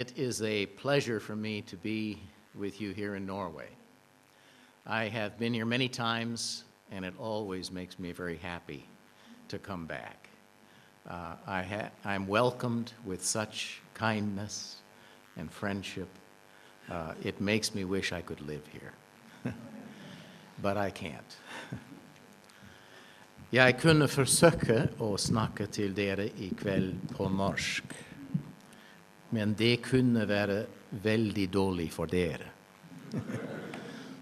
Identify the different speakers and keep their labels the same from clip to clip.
Speaker 1: It is a pleasure for me to be with you here in Norway. I have been here many times, and it always makes me very happy to come back. Uh, I ha- I'm welcomed with such kindness and friendship. Uh, it makes me wish I could live here. but I can't. Jeg kunne forsøke å snakke til dere i kveld på norsk. Men det kunne være veldig dårlig for dere.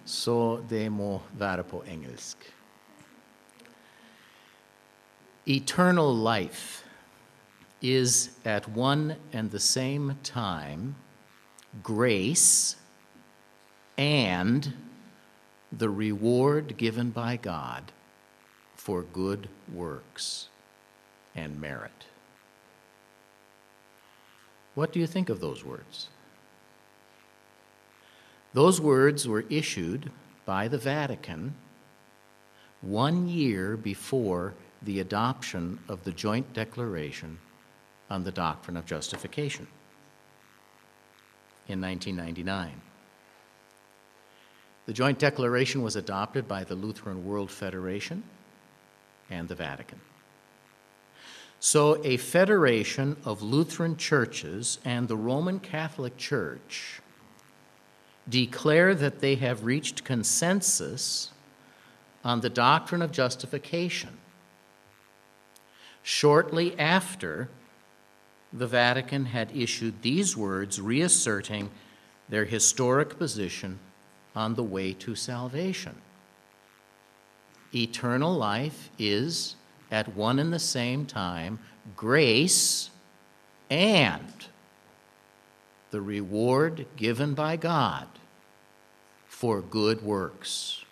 Speaker 1: Så det må være på engelsk. Eternal life is at one and the same time grace and the reward given by God for good works and merit. What do you think of those words? Those words were issued by the Vatican one year before the adoption of the Joint Declaration on the Doctrine of Justification in 1999. The Joint Declaration was adopted by the Lutheran World Federation and the Vatican. So, a federation of Lutheran churches and the Roman Catholic Church declare that they have reached consensus on the doctrine of justification. Shortly after, the Vatican had issued these words reasserting their historic position on the way to salvation. Eternal life is at one and the same time grace and the reward given by God for good works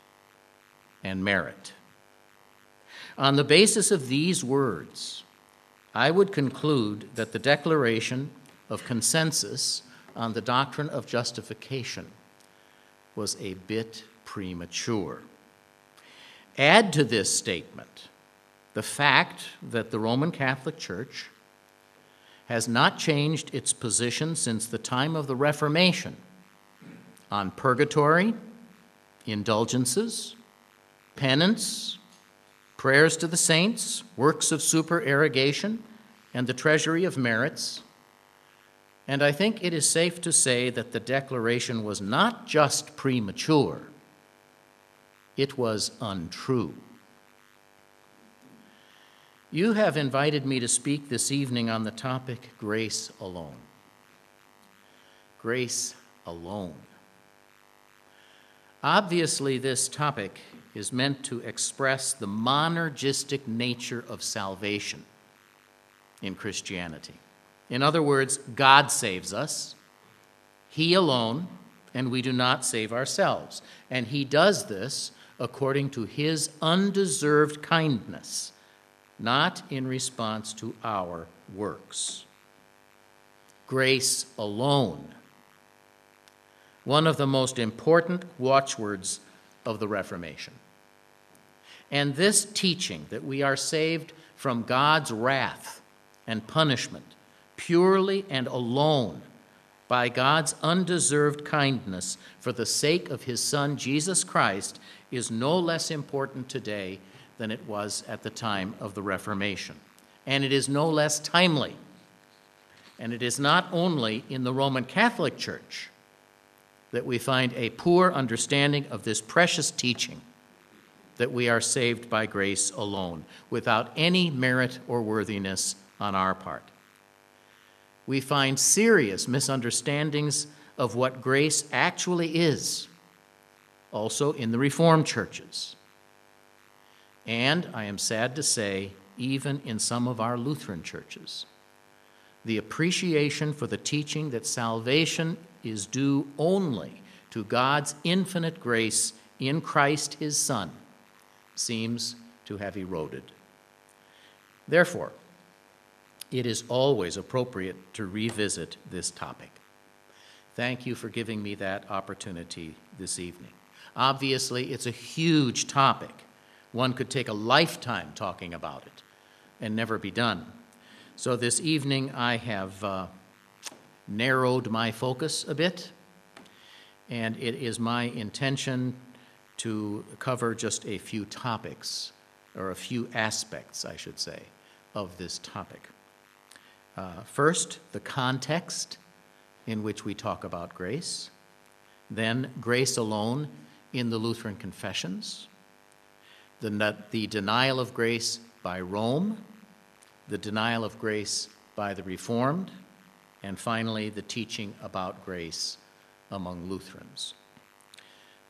Speaker 1: and merit. On the basis of these words, I would conclude that the declaration of consensus on the doctrine of justification was a bit premature. Add to this statement the fact that the Roman Catholic Church has not changed its position since the time of the Reformation on purgatory, indulgences, penance, prayers to the saints, works of supererogation, and the treasury of merits. And I think it is safe to say that the declaration was not just premature, it was untrue. You have invited me to speak this evening on the topic grace alone. Grace alone. Obviously, this topic is meant to express the monergistic nature of salvation in Christianity. In other words, God saves us, He alone, and we do not save ourselves. And He does this according to His undeserved kindness not in response to our works. Grace alone. One of the most important watchwords of the Reformation. And this teaching that we are saved from God's wrath and punishment purely and alone by God's undeserved kindness for the sake of his Son Jesus Christ is no less important today than it was at the time of the Reformation. And it is no less timely. And it is not only in the Roman Catholic Church that we find a poor understanding of this precious teaching that we are saved by grace alone, without any merit or worthiness on our part. We find serious misunderstandings of what grace actually is, also in the Reformed churches and I am sad to say, even in some of our Lutheran churches. The appreciation for the teaching that salvation is due only to God's infinite grace in Christ his Son seems to have eroded. Therefore, it is always appropriate to revisit this topic. Thank you for giving me that opportunity this evening. Obviously, it's a huge topic one could take a lifetime talking about it and never be done. So this evening I have uh, narrowed my focus a bit, and it is my intention to cover just a few topics, or a few aspects, I should say, of this topic. Uh, first, the context in which we talk about grace, then, grace alone in the Lutheran confessions, the, the denial of grace by Rome, the denial of grace by the Reformed, and finally, the teaching about grace among Lutherans.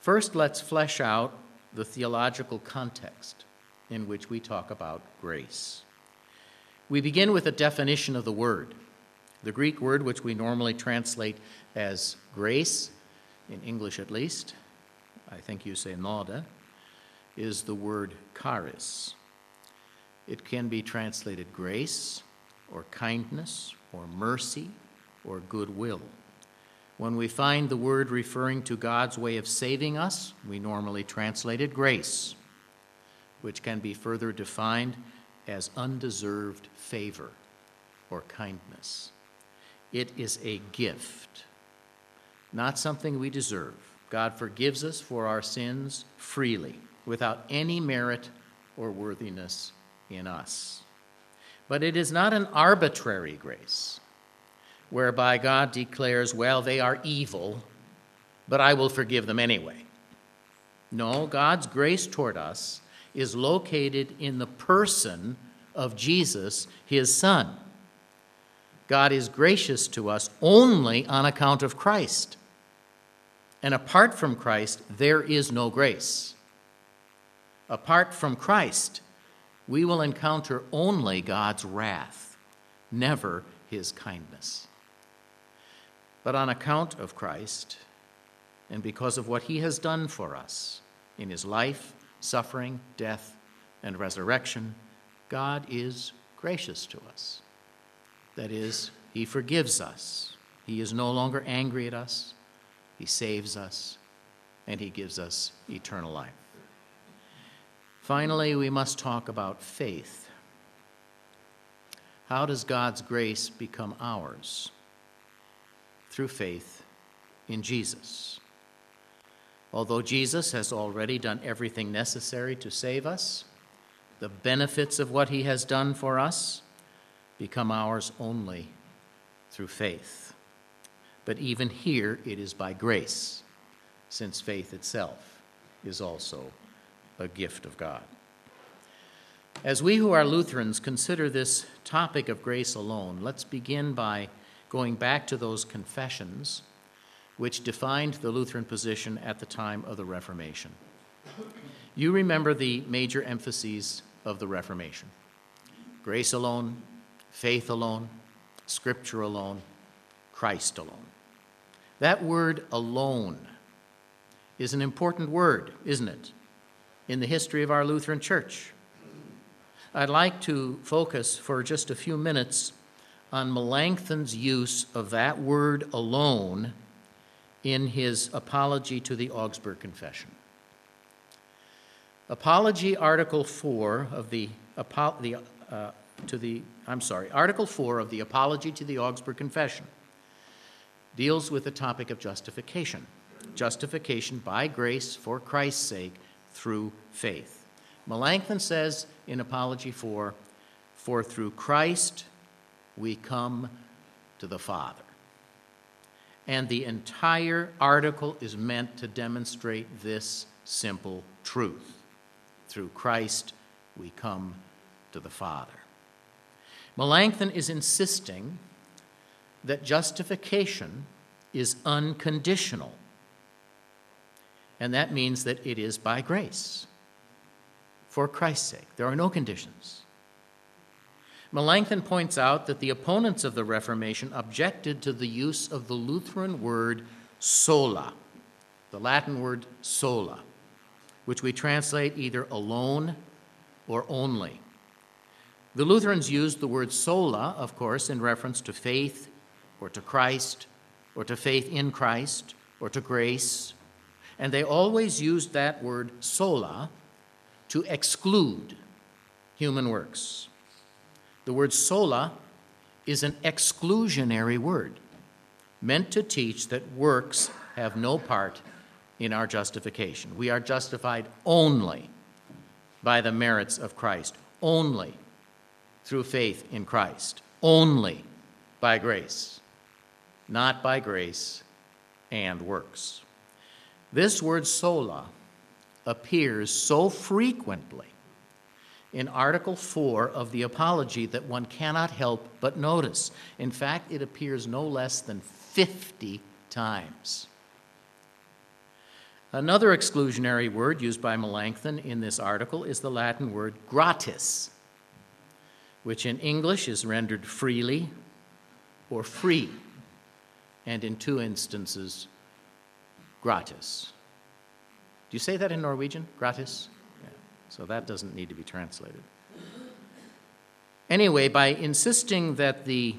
Speaker 1: First, let's flesh out the theological context in which we talk about grace. We begin with a definition of the word. The Greek word, which we normally translate as grace, in English at least, I think you say "nåde," is the word charis. It can be translated grace, or kindness, or mercy, or goodwill. When we find the word referring to God's way of saving us, we normally translate it grace, which can be further defined as undeserved favor or kindness. It is a gift, not something we deserve. God forgives us for our sins freely, without any merit or worthiness in us. But it is not an arbitrary grace whereby God declares, well, they are evil, but I will forgive them anyway. No, God's grace toward us is located in the person of Jesus, his Son. God is gracious to us only on account of Christ. And apart from Christ, there is no grace. Apart from Christ, we will encounter only God's wrath, never his kindness. But on account of Christ, and because of what he has done for us in his life, suffering, death, and resurrection, God is gracious to us. That is, he forgives us. He is no longer angry at us. He saves us, and he gives us eternal life. Finally, we must talk about faith. How does God's grace become ours? through faith in Jesus. Although Jesus has already done everything necessary to save us, the benefits of what he has done for us become ours only through faith. But even here, it is by grace, since faith itself is also a gift of God. As we who are Lutherans consider this topic of grace alone, let's begin by going back to those confessions which defined the Lutheran position at the time of the Reformation. You remember the major emphases of the Reformation grace alone, faith alone, scripture alone, Christ alone. That word alone is an important word, isn't it, in the history of our Lutheran Church? I'd like to focus for just a few minutes on Melanchthon's use of that word alone in his apology to the Augsburg Confession. Apology, Article 4 of the, the uh, to the, I'm sorry, Article 4 of the Apology to the Augsburg Confession deals with the topic of justification. Justification by grace for Christ's sake through faith. Melanchthon says in Apology 4 For through Christ we come to the Father. And the entire article is meant to demonstrate this simple truth. Through Christ, we come to the Father. Melanchthon is insisting that justification is unconditional. And that means that it is by grace, for Christ's sake. There are no conditions. Melanchthon points out that the opponents of the Reformation objected to the use of the Lutheran word sola, the Latin word sola, which we translate either alone or only. The Lutherans used the word sola, of course, in reference to faith or to Christ or to faith in Christ or to grace, and they always used that word sola to exclude human works. The word sola is an exclusionary word. meant to teach that works have no part in our justification. We are justified only by the merits of Christ, only through faith in Christ, only by grace, not by grace and works. This word sola appears so frequently in Article 4 of the Apology that one cannot help but notice. In fact, it appears no less than 50 times. Another exclusionary word used by Melanchthon in this article is the Latin word gratis, which in English is rendered freely or free, and in two instances, gratis. Do you say that in Norwegian? Gratis? Yeah. So that doesn't need to be translated. Anyway, by insisting that the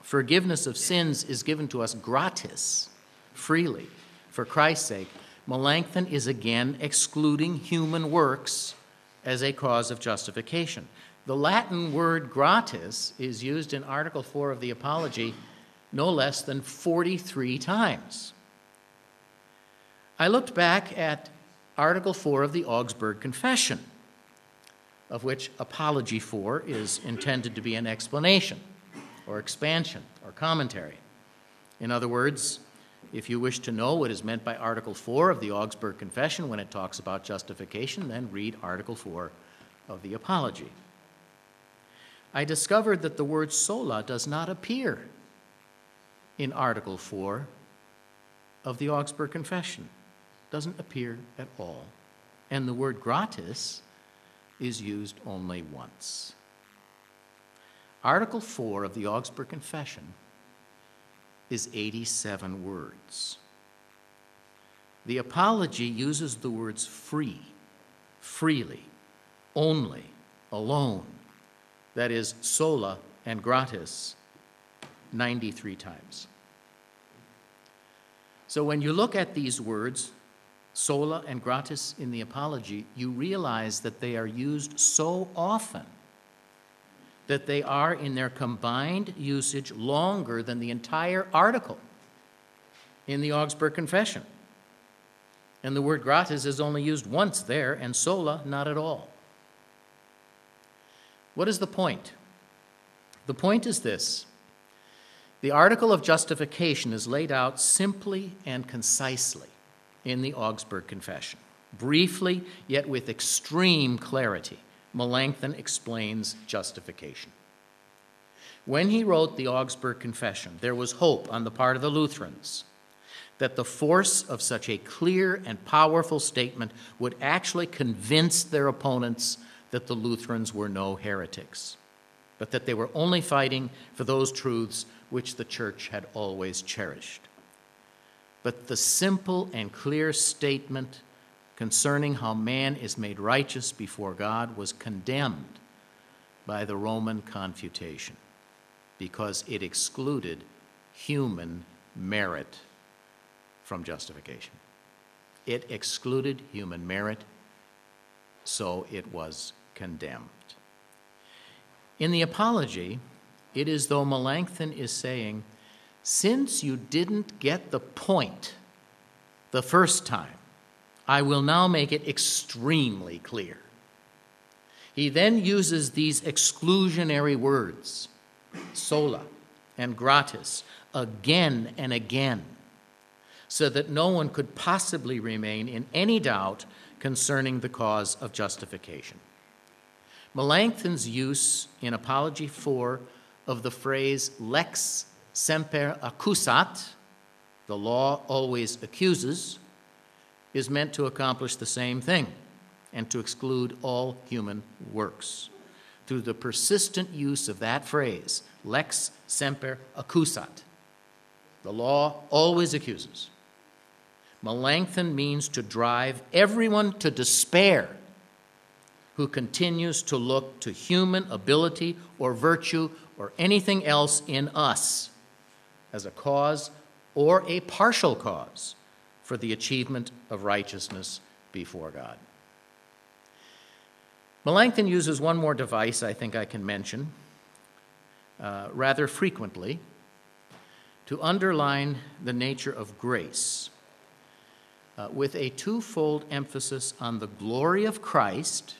Speaker 1: forgiveness of sins is given to us gratis, freely, for Christ's sake, Melanchthon is again excluding human works as a cause of justification. The Latin word gratis is used in Article 4 of the Apology no less than 43 times. I looked back at Article 4 of the Augsburg Confession, of which Apology 4 is intended to be an explanation or expansion or commentary. In other words, if you wish to know what is meant by Article 4 of the Augsburg Confession when it talks about justification, then read Article 4 of the Apology. I discovered that the word sola does not appear in Article 4 of the Augsburg Confession. Doesn't appear at all. And the word gratis is used only once. Article 4 of the Augsburg Confession is 87 words. The apology uses the words free, freely, only, alone, that is, sola and gratis, 93 times. So when you look at these words, sola and gratis in the apology, you realize that they are used so often that they are in their combined usage longer than the entire article in the Augsburg Confession. And the word gratis is only used once there, and sola not at all. What is the point? The point is this the article of justification is laid out simply and concisely in the Augsburg Confession, briefly, yet with extreme clarity. Melanchthon explains justification. When he wrote the Augsburg Confession, there was hope on the part of the Lutherans that the force of such a clear and powerful statement would actually convince their opponents that the Lutherans were no heretics, but that they were only fighting for those truths which the church had always cherished. But the simple and clear statement concerning how man is made righteous before God was condemned by the Roman confutation because it excluded human merit from justification. It excluded human merit, so it was condemned. In the Apology, it is though Melanchthon is saying, since you didn't get the point the first time, I will now make it extremely clear. He then uses these exclusionary words, sola and gratis, again and again, so that no one could possibly remain in any doubt concerning the cause of justification. Melanchthon's use in Apology 4 of the phrase lex semper accusat, the law always accuses, is meant to accomplish the same thing and to exclude all human works. Through the persistent use of that phrase, lex semper accusat, the law always accuses. Melanchthon means to drive everyone to despair who continues to look to human ability or virtue or anything else in us as a cause or a partial cause for the achievement of righteousness before God. Melanchthon uses one more device I think I can mention uh, rather frequently. to underline the nature of grace uh, with a twofold emphasis on the glory of Christ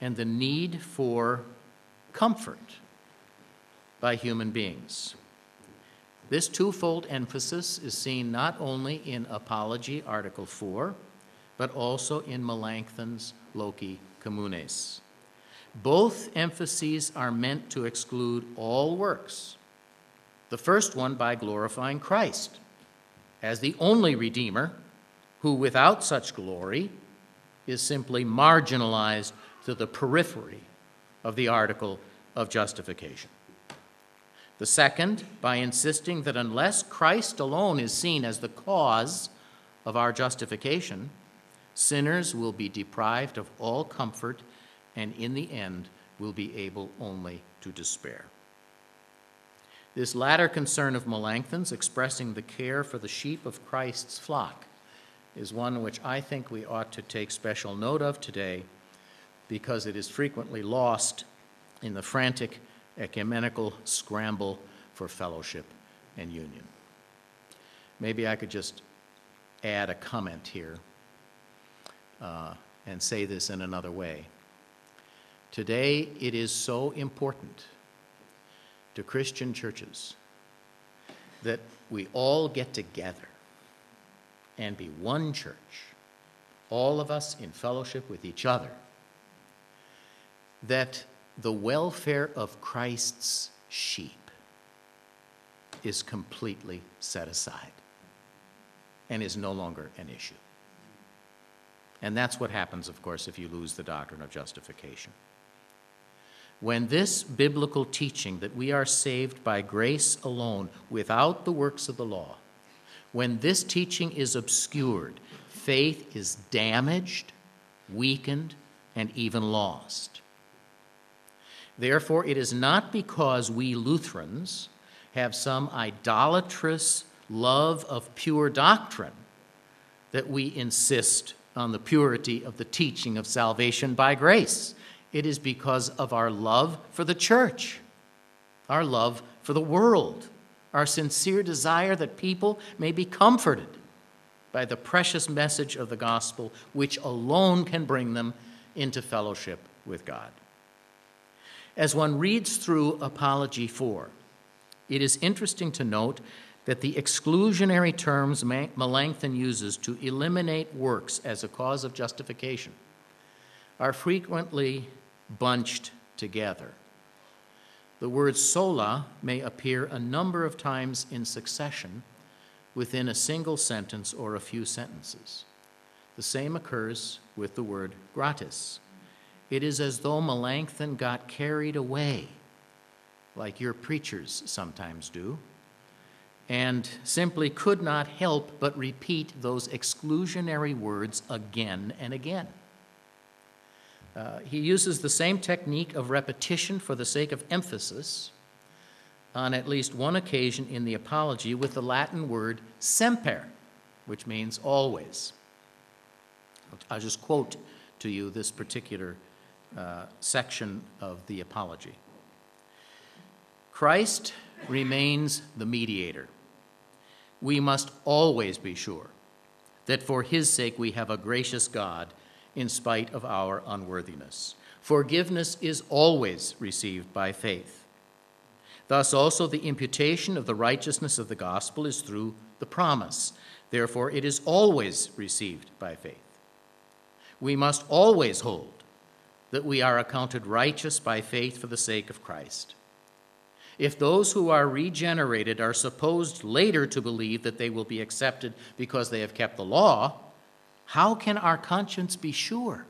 Speaker 1: and the need for comfort by human beings. This twofold emphasis is seen not only in Apology, Article 4, but also in Melanchthon's Loci Communes. Both emphases are meant to exclude all works. The first one by glorifying Christ as the only Redeemer who, without such glory, is simply marginalized to the periphery of the article of justification. The second, by insisting that unless Christ alone is seen as the cause of our justification, sinners will be deprived of all comfort and in the end will be able only to despair. This latter concern of Melanchthon's, expressing the care for the sheep of Christ's flock, is one which I think we ought to take special note of today because it is frequently lost in the frantic ecumenical scramble for fellowship and union. Maybe I could just add a comment here uh, and say this in another way. Today, it is so important to Christian churches that we all get together and be one church, all of us in fellowship with each other, that the welfare of Christ's sheep is completely set aside and is no longer an issue. And that's what happens, of course, if you lose the doctrine of justification. When this biblical teaching that we are saved by grace alone, without the works of the law, when this teaching is obscured, faith is damaged, weakened, and even lost. Therefore, it is not because we Lutherans have some idolatrous love of pure doctrine that we insist on the purity of the teaching of salvation by grace. It is because of our love for the church, our love for the world, our sincere desire that people may be comforted by the precious message of the gospel, which alone can bring them into fellowship with God. As one reads through Apology 4, it is interesting to note that the exclusionary terms Melanchthon uses to eliminate works as a cause of justification are frequently bunched together. The word sola may appear a number of times in succession within a single sentence or a few sentences. The same occurs with the word gratis. It is as though Melanchthon got carried away, like your preachers sometimes do, and simply could not help but repeat those exclusionary words again and again. Uh, he uses the same technique of repetition for the sake of emphasis on at least one occasion in the Apology with the Latin word semper, which means always. I'll just quote to you this particular uh, section of the Apology. Christ remains the mediator. We must always be sure that for his sake we have a gracious God in spite of our unworthiness. Forgiveness is always received by faith. Thus, also, the imputation of the righteousness of the gospel is through the promise. Therefore, it is always received by faith. We must always hold that we are accounted righteous by faith for the sake of Christ. If those who are regenerated are supposed later to believe that they will be accepted because they have kept the law, how can our conscience be sure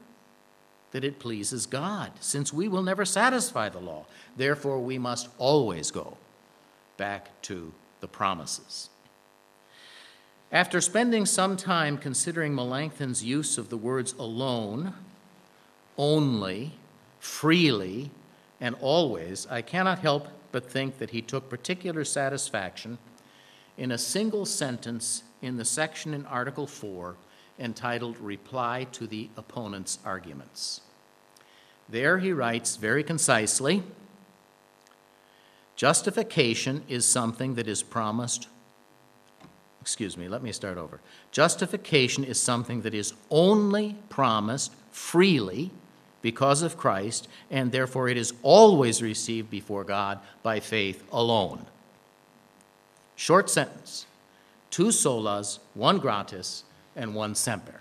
Speaker 1: that it pleases God, since we will never satisfy the law? Therefore, we must always go back to the promises. After spending some time considering Melanchthon's use of the words alone, only, freely, and always, I cannot help but think that he took particular satisfaction in a single sentence in the section in Article 4 entitled Reply to the Opponent's Arguments. There he writes very concisely Justification is something that is promised. Excuse me, let me start over. Justification is something that is only promised freely because of Christ, and therefore it is always received before God by faith alone. Short sentence two solas, one gratis, and one semper.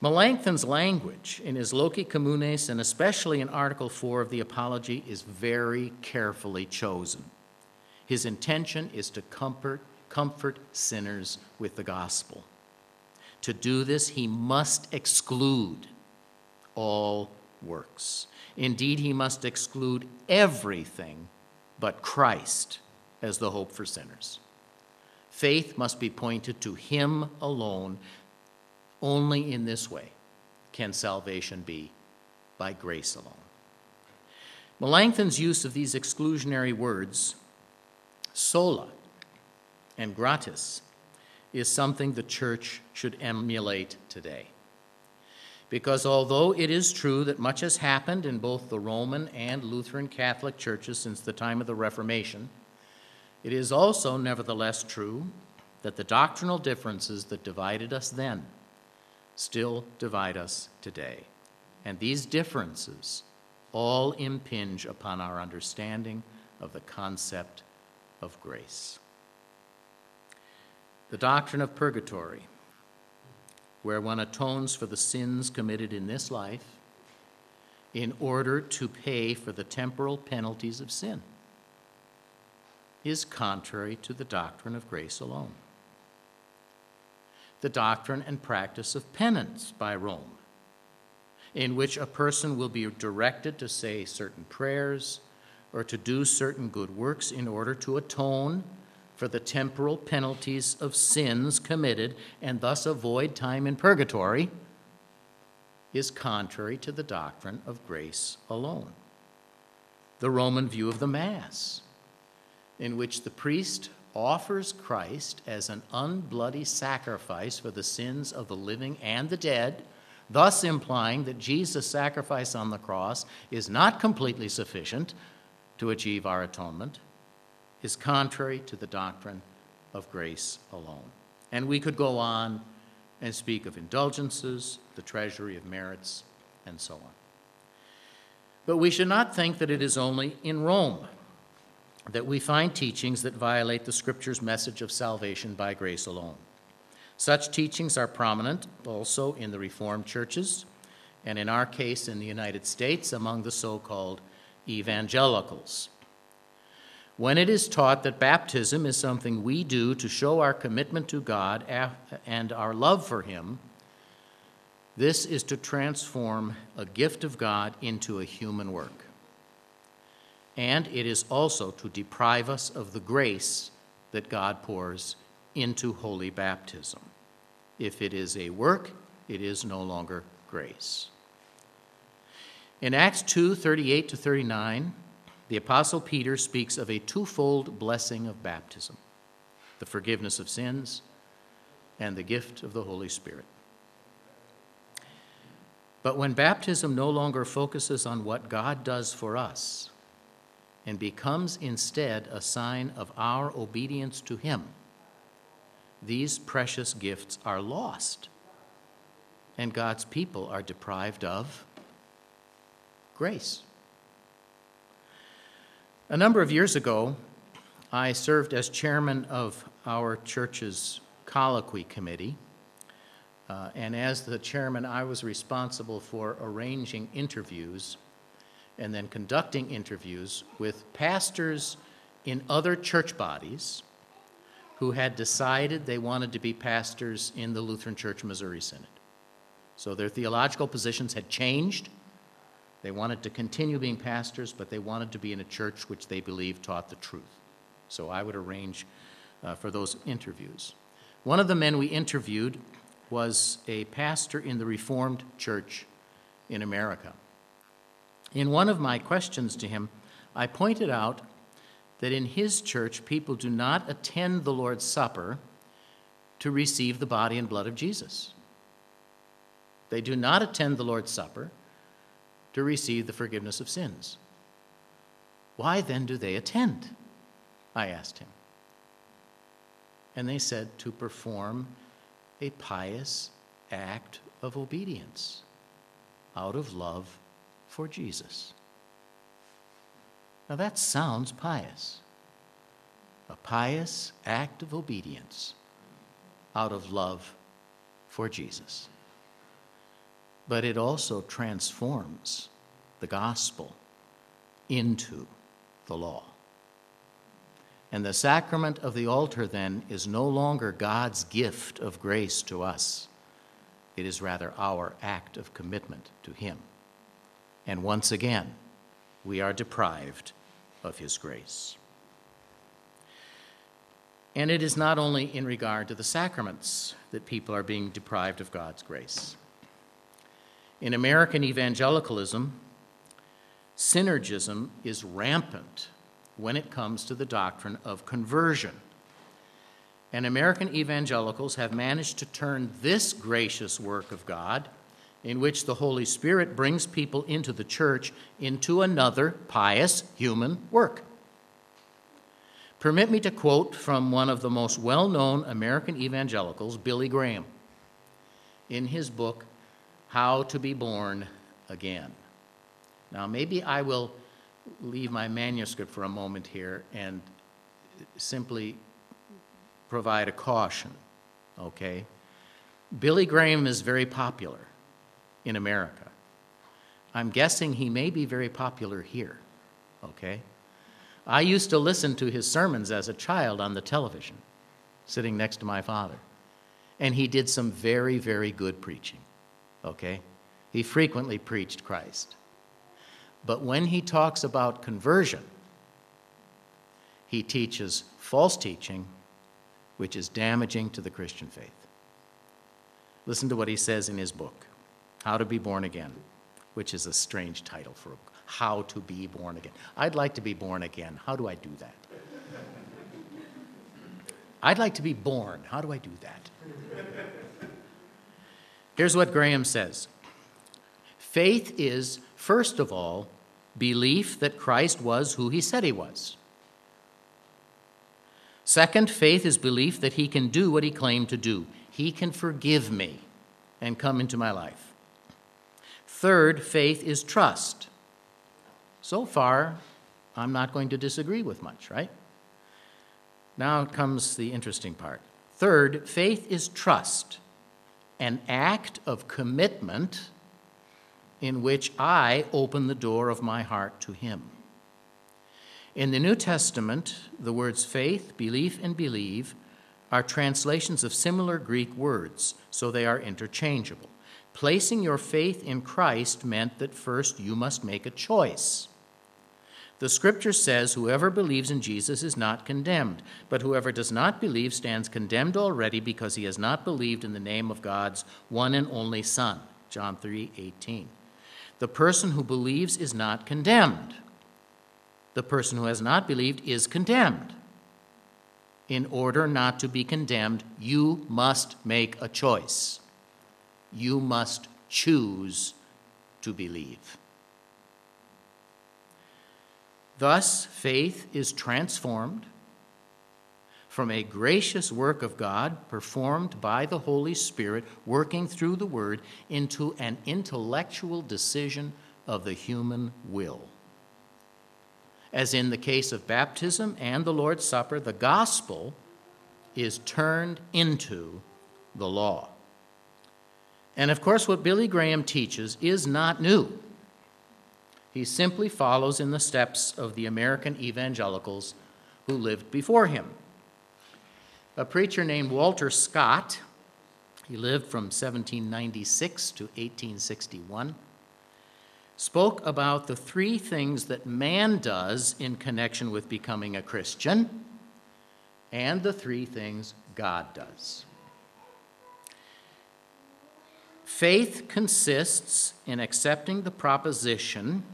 Speaker 1: Melanchthon's language in his Loci Communes and especially in Article 4 of the Apology is very carefully chosen. His intention is to comfort, comfort sinners with the gospel. To do this, he must exclude all works. Indeed, he must exclude everything but Christ as the hope for sinners. Faith must be pointed to him alone. Only in this way can salvation be by grace alone. Melanchthon's use of these exclusionary words, sola and gratis, is something the church should emulate today. Because although it is true that much has happened in both the Roman and Lutheran Catholic churches since the time of the Reformation, it is also nevertheless true that the doctrinal differences that divided us then still divide us today. And these differences all impinge upon our understanding of the concept of grace. The doctrine of purgatory where one atones for the sins committed in this life in order to pay for the temporal penalties of sin, is contrary to the doctrine of grace alone. The doctrine and practice of penance by Rome, in which a person will be directed to say certain prayers or to do certain good works in order to atone for the temporal penalties of sins committed and thus avoid time in purgatory is contrary to the doctrine of grace alone. The Roman view of the Mass, in which the priest offers Christ as an unbloody sacrifice for the sins of the living and the dead, thus implying that Jesus' sacrifice on the cross is not completely sufficient to achieve our atonement is contrary to the doctrine of grace alone. And we could go on and speak of indulgences, the treasury of merits, and so on. But we should not think that it is only in Rome that we find teachings that violate the Scripture's message of salvation by grace alone. Such teachings are prominent also in the Reformed churches, and in our case in the United States among the so called evangelicals when it is taught that baptism is something we do to show our commitment to God and our love for Him, this is to transform a gift of God into a human work. And it is also to deprive us of the grace that God pours into holy baptism. If it is a work, it is no longer grace. In Acts 2 38 to 39, the Apostle Peter speaks of a twofold blessing of baptism the forgiveness of sins and the gift of the Holy Spirit. But when baptism no longer focuses on what God does for us and becomes instead a sign of our obedience to Him, these precious gifts are lost, and God's people are deprived of grace. A number of years ago, I served as chairman of our church's colloquy committee. Uh, and as the chairman, I was responsible for arranging interviews and then conducting interviews with pastors in other church bodies who had decided they wanted to be pastors in the Lutheran Church Missouri Synod. So their theological positions had changed, they wanted to continue being pastors, but they wanted to be in a church which they believed taught the truth. So I would arrange uh, for those interviews. One of the men we interviewed was a pastor in the Reformed Church in America. In one of my questions to him, I pointed out that in his church, people do not attend the Lord's Supper to receive the body and blood of Jesus. They do not attend the Lord's Supper to receive the forgiveness of sins. Why then do they attend? I asked him. And they said, To perform a pious act of obedience out of love for Jesus. Now that sounds pious. A pious act of obedience out of love for Jesus. But it also transforms the gospel into the law. And the sacrament of the altar then is no longer God's gift of grace to us. It is rather our act of commitment to Him. And once again, we are deprived of His grace. And it is not only in regard to the sacraments that people are being deprived of God's grace. In American evangelicalism, synergism is rampant when it comes to the doctrine of conversion. And American evangelicals have managed to turn this gracious work of God, in which the Holy Spirit brings people into the church, into another pious human work. Permit me to quote from one of the most well known American evangelicals, Billy Graham, in his book, How to Be Born Again. Now, maybe I will leave my manuscript for a moment here and simply provide a caution, okay? Billy Graham is very popular in America. I'm guessing he may be very popular here, okay? I used to listen to his sermons as a child on the television, sitting next to my father. And he did some very, very good preaching. Okay? He frequently preached Christ. But when he talks about conversion, he teaches false teaching, which is damaging to the Christian faith. Listen to what he says in his book, How to Be Born Again, which is a strange title for a how to be born again. I'd like to be born again. How do I do that? I'd like to be born. How do I do that? Here's what Graham says Faith is, first of all, belief that Christ was who he said he was. Second, faith is belief that he can do what he claimed to do. He can forgive me and come into my life. Third, faith is trust. So far, I'm not going to disagree with much, right? Now comes the interesting part. Third, faith is trust, an act of commitment in which I open the door of my heart to Him. In the New Testament, the words faith, belief, and believe are translations of similar Greek words, so they are interchangeable. Placing your faith in Christ meant that first you must make a choice. The scripture says, Whoever believes in Jesus is not condemned, but whoever does not believe stands condemned already because he has not believed in the name of God's one and only Son. John 3 18. The person who believes is not condemned. The person who has not believed is condemned. In order not to be condemned, you must make a choice. You must choose to believe. Thus, faith is transformed from a gracious work of God performed by the Holy Spirit working through the Word into an intellectual decision of the human will. As in the case of baptism and the Lord's Supper, the gospel is turned into the law. And of course, what Billy Graham teaches is not new. He simply follows in the steps of the American evangelicals who lived before him. A preacher named Walter Scott, he lived from 1796 to 1861, spoke about the three things that man does in connection with becoming a Christian and the three things God does. Faith consists in accepting the proposition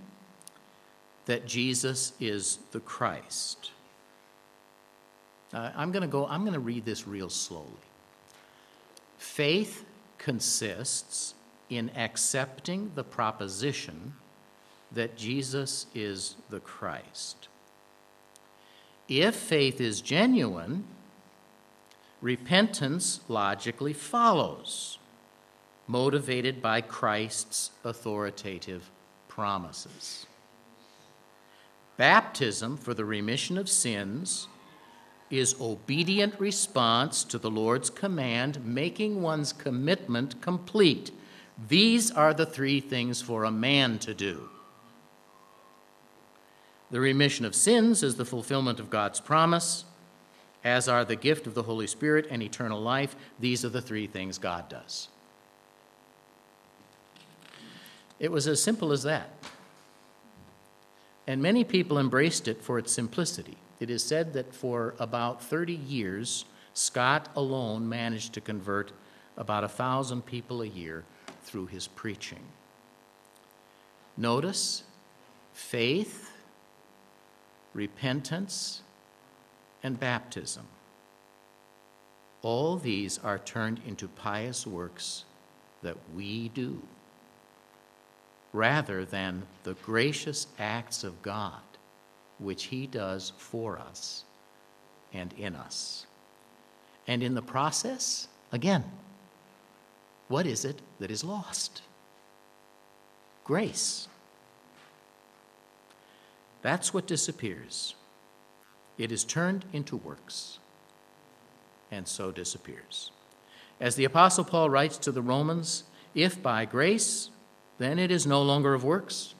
Speaker 1: that Jesus is the Christ. Uh, I'm going to go, I'm going to read this real slowly. Faith consists in accepting the proposition that Jesus is the Christ. If faith is genuine, repentance logically follows, motivated by Christ's authoritative promises. Baptism for the remission of sins is obedient response to the Lord's command, making one's commitment complete. These are the three things for a man to do. The remission of sins is the fulfillment of God's promise, as are the gift of the Holy Spirit and eternal life. These are the three things God does. It was as simple as that. And many people embraced it for its simplicity. It is said that for about 30 years, Scott alone managed to convert about a thousand people a year through his preaching. Notice faith, repentance, and baptism. All these are turned into pious works that we do rather than the gracious acts of God which He does for us and in us. And in the process, again, what is it that is lost? Grace. That's what disappears. It is turned into works, and so disappears. As the Apostle Paul writes to the Romans, if by grace, then it is no longer of works.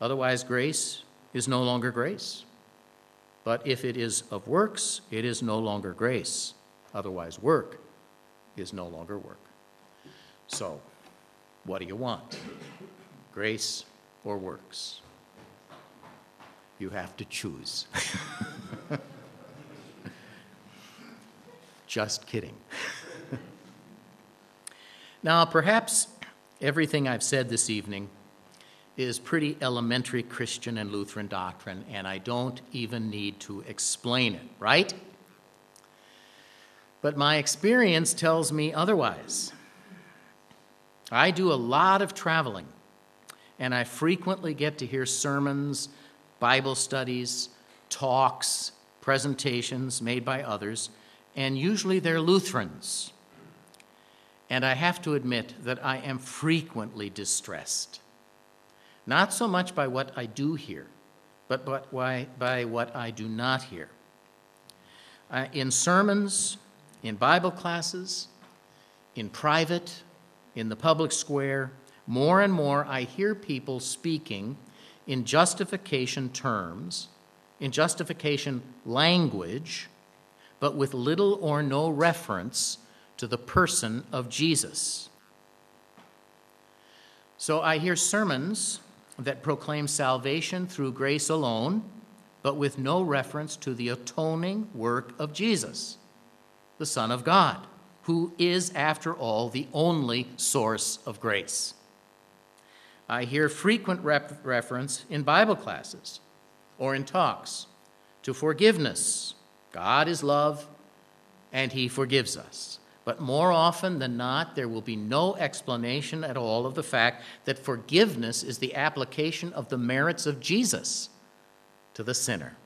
Speaker 1: Otherwise, grace is no longer grace. But if it is of works, it is no longer grace. Otherwise, work is no longer work. So, what do you want? Grace or works? You have to choose. Just kidding. now, perhaps everything I've said this evening is pretty elementary Christian and Lutheran doctrine, and I don't even need to explain it, right? But my experience tells me otherwise. I do a lot of traveling, and I frequently get to hear sermons, Bible studies, talks, presentations made by others, and usually they're Lutherans. And I have to admit that I am frequently distressed not so much by what I do hear, but by, by what I do not hear. Uh, in sermons, in Bible classes, in private, in the public square, more and more I hear people speaking in justification terms, in justification language, but with little or no reference to the person of Jesus. So I hear sermons that proclaim salvation through grace alone, but with no reference to the atoning work of Jesus, the Son of God, who is, after all, the only source of grace. I hear frequent rep- reference in Bible classes or in talks to forgiveness. God is love, and He forgives us. But more often than not, there will be no explanation at all of the fact that forgiveness is the application of the merits of Jesus to the sinner.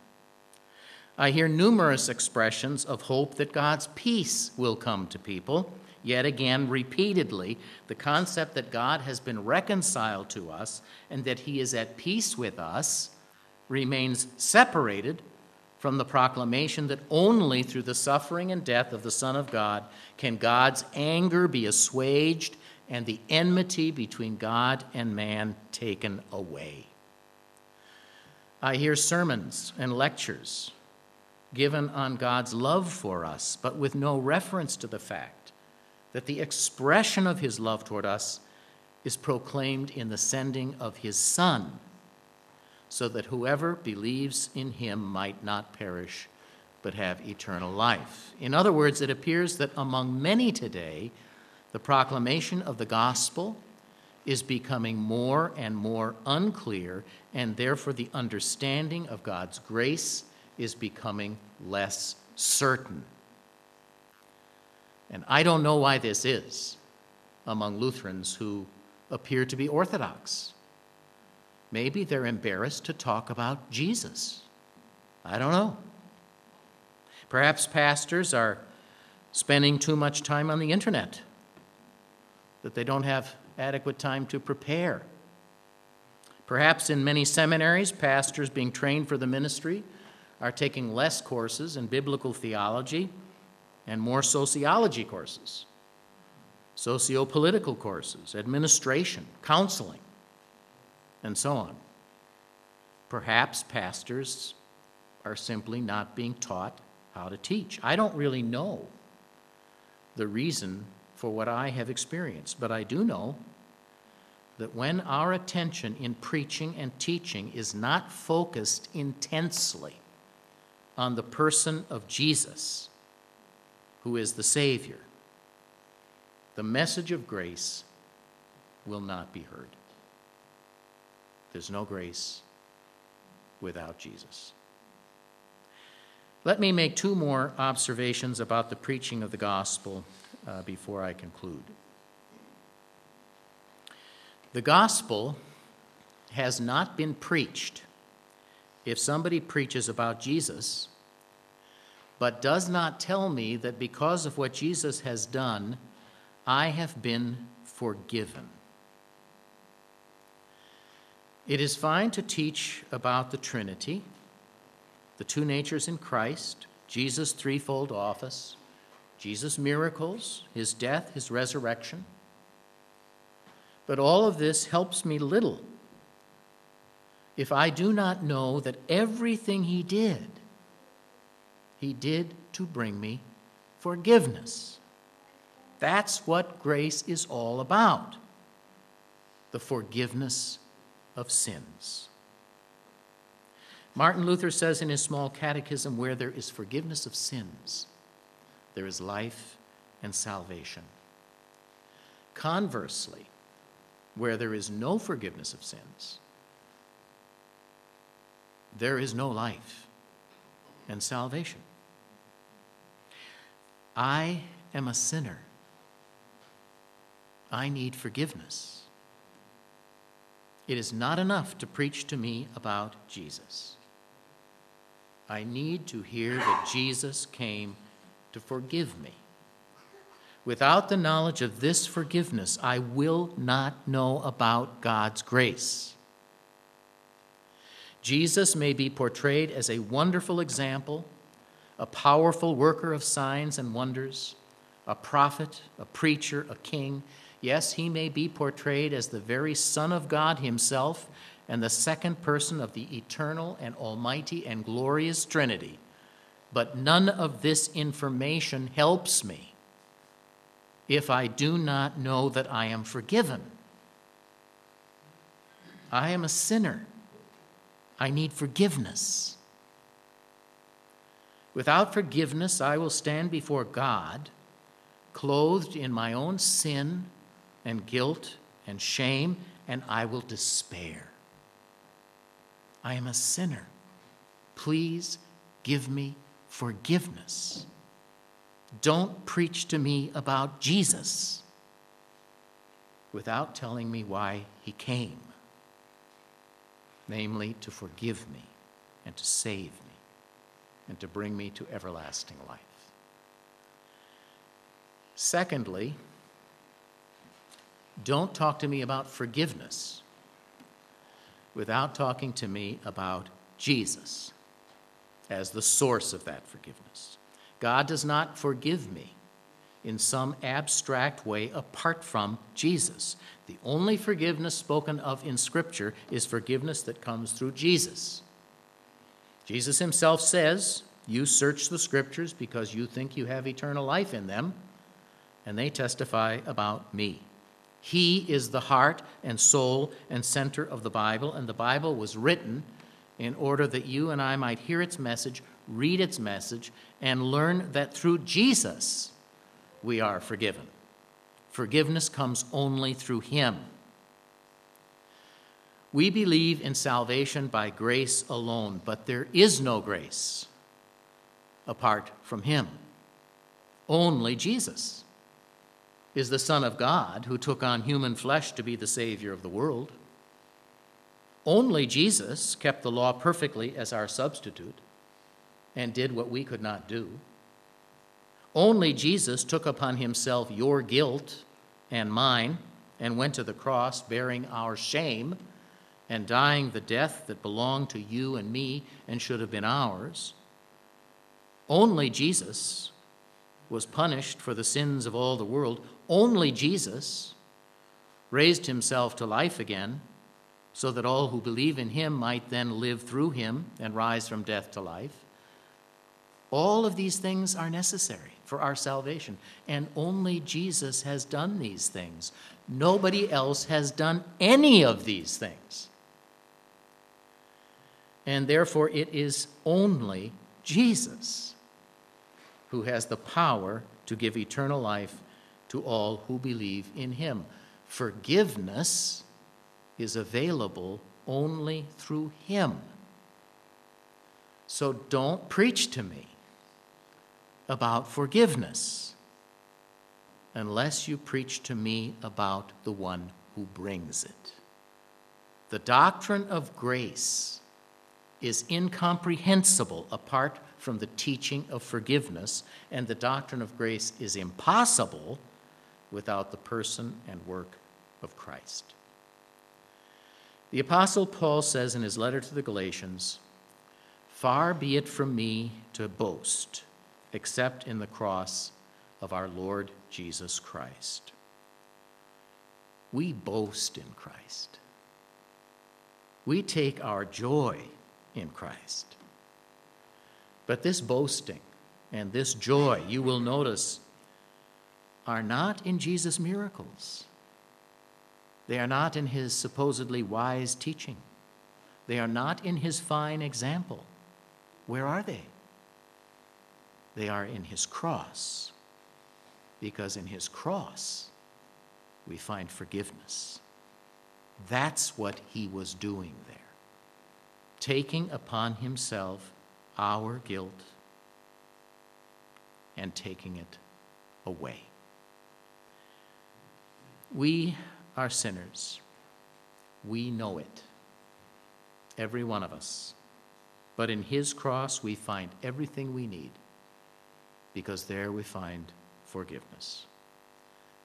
Speaker 1: I hear numerous expressions of hope that God's peace will come to people. Yet again, repeatedly, the concept that God has been reconciled to us and that he is at peace with us remains separated from the proclamation that only through the suffering and death of the Son of God can God's anger be assuaged and the enmity between God and man taken away. I hear sermons and lectures given on God's love for us, but with no reference to the fact that the expression of his love toward us is proclaimed in the sending of his Son so that whoever believes in him might not perish, but have eternal life. In other words, it appears that among many today, the proclamation of the gospel is becoming more and more unclear, and therefore the understanding of God's grace is becoming less certain. And I don't know why this is among Lutherans who appear to be Orthodox. Maybe they're embarrassed to talk about Jesus. I don't know. Perhaps pastors are spending too much time on the internet, that they don't have adequate time to prepare. Perhaps in many seminaries, pastors being trained for the ministry are taking less courses in biblical theology and more sociology courses, socio political courses, administration, counseling, and so on. Perhaps pastors are simply not being taught how to teach. I don't really know the reason for what I have experienced, but I do know that when our attention in preaching and teaching is not focused intensely on the person of Jesus, who is the Savior, the message of grace will not be heard. There's no grace without Jesus. Let me make two more observations about the preaching of the gospel uh, before I conclude. The gospel has not been preached if somebody preaches about Jesus, but does not tell me that because of what Jesus has done, I have been forgiven. It is fine to teach about the Trinity, the two natures in Christ, Jesus' threefold office, Jesus' miracles, his death, his resurrection. But all of this helps me little if I do not know that everything he did, he did to bring me forgiveness. That's what grace is all about the forgiveness of sins. Martin Luther says in his small catechism where there is forgiveness of sins, there is life and salvation. Conversely, where there is no forgiveness of sins, there is no life and salvation. I am a sinner. I need forgiveness. It is not enough to preach to me about Jesus. I need to hear that Jesus came to forgive me. Without the knowledge of this forgiveness, I will not know about God's grace. Jesus may be portrayed as a wonderful example, a powerful worker of signs and wonders, a prophet, a preacher, a king. Yes, he may be portrayed as the very Son of God himself and the second person of the eternal and almighty and glorious Trinity. But none of this information helps me if I do not know that I am forgiven. I am a sinner. I need forgiveness. Without forgiveness, I will stand before God, clothed in my own sin and guilt and shame, and I will despair. I am a sinner. Please give me forgiveness. Don't preach to me about Jesus without telling me why he came namely, to forgive me and to save me and to bring me to everlasting life. Secondly, don't talk to me about forgiveness without talking to me about Jesus as the source of that forgiveness. God does not forgive me in some abstract way apart from Jesus. The only forgiveness spoken of in Scripture is forgiveness that comes through Jesus. Jesus himself says, You search the Scriptures because you think you have eternal life in them, and they testify about me. He is the heart and soul and center of the Bible, and the Bible was written in order that you and I might hear its message, read its message, and learn that through Jesus we are forgiven. Forgiveness comes only through Him. We believe in salvation by grace alone, but there is no grace apart from Him. Only Jesus is the Son of God who took on human flesh to be the Savior of the world. Only Jesus kept the law perfectly as our substitute. and did what we could not do. Only Jesus took upon himself your guilt and mine and went to the cross bearing our shame and dying the death that belonged to you and me and should have been ours. Only Jesus was punished for the sins of all the world. Only Jesus raised himself to life again so that all who believe in him might then live through him and rise from death to life. All of these things are necessary for our salvation, and only Jesus has done these things. Nobody else has done any of these things. And therefore, it is only Jesus who has the power to give eternal life to all who believe in him. Forgiveness is available only through him. So don't preach to me about forgiveness unless you preach to me about the one who brings it. The doctrine of grace is incomprehensible apart from the teaching of forgiveness, and the doctrine of grace is impossible without the person and work of Christ. The Apostle Paul says in his letter to the Galatians, Far be it from me to boast except in the cross of our Lord Jesus Christ. We boast in Christ. We take our joy in Christ. But this boasting and this joy, you will notice, are not in Jesus' miracles. They are not in his supposedly wise teaching. They are not in his fine example. Where are they? They are in his cross, because in his cross we find forgiveness. That's what he was doing there, taking upon himself our guilt and taking it away. We are sinners. We know it, every one of us. But in his cross, we find everything we need because there we find forgiveness.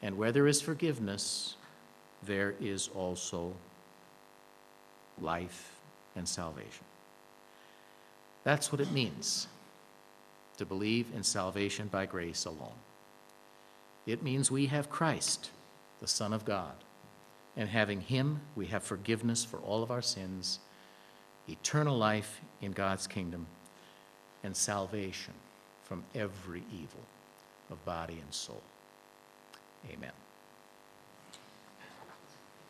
Speaker 1: And where there is forgiveness, there is also life and salvation. That's what it means to believe in salvation by grace alone. It means we have Christ, the Son of God, and having Him, we have forgiveness for all of our sins, eternal life in God's kingdom, and salvation from every evil of body and soul. Amen.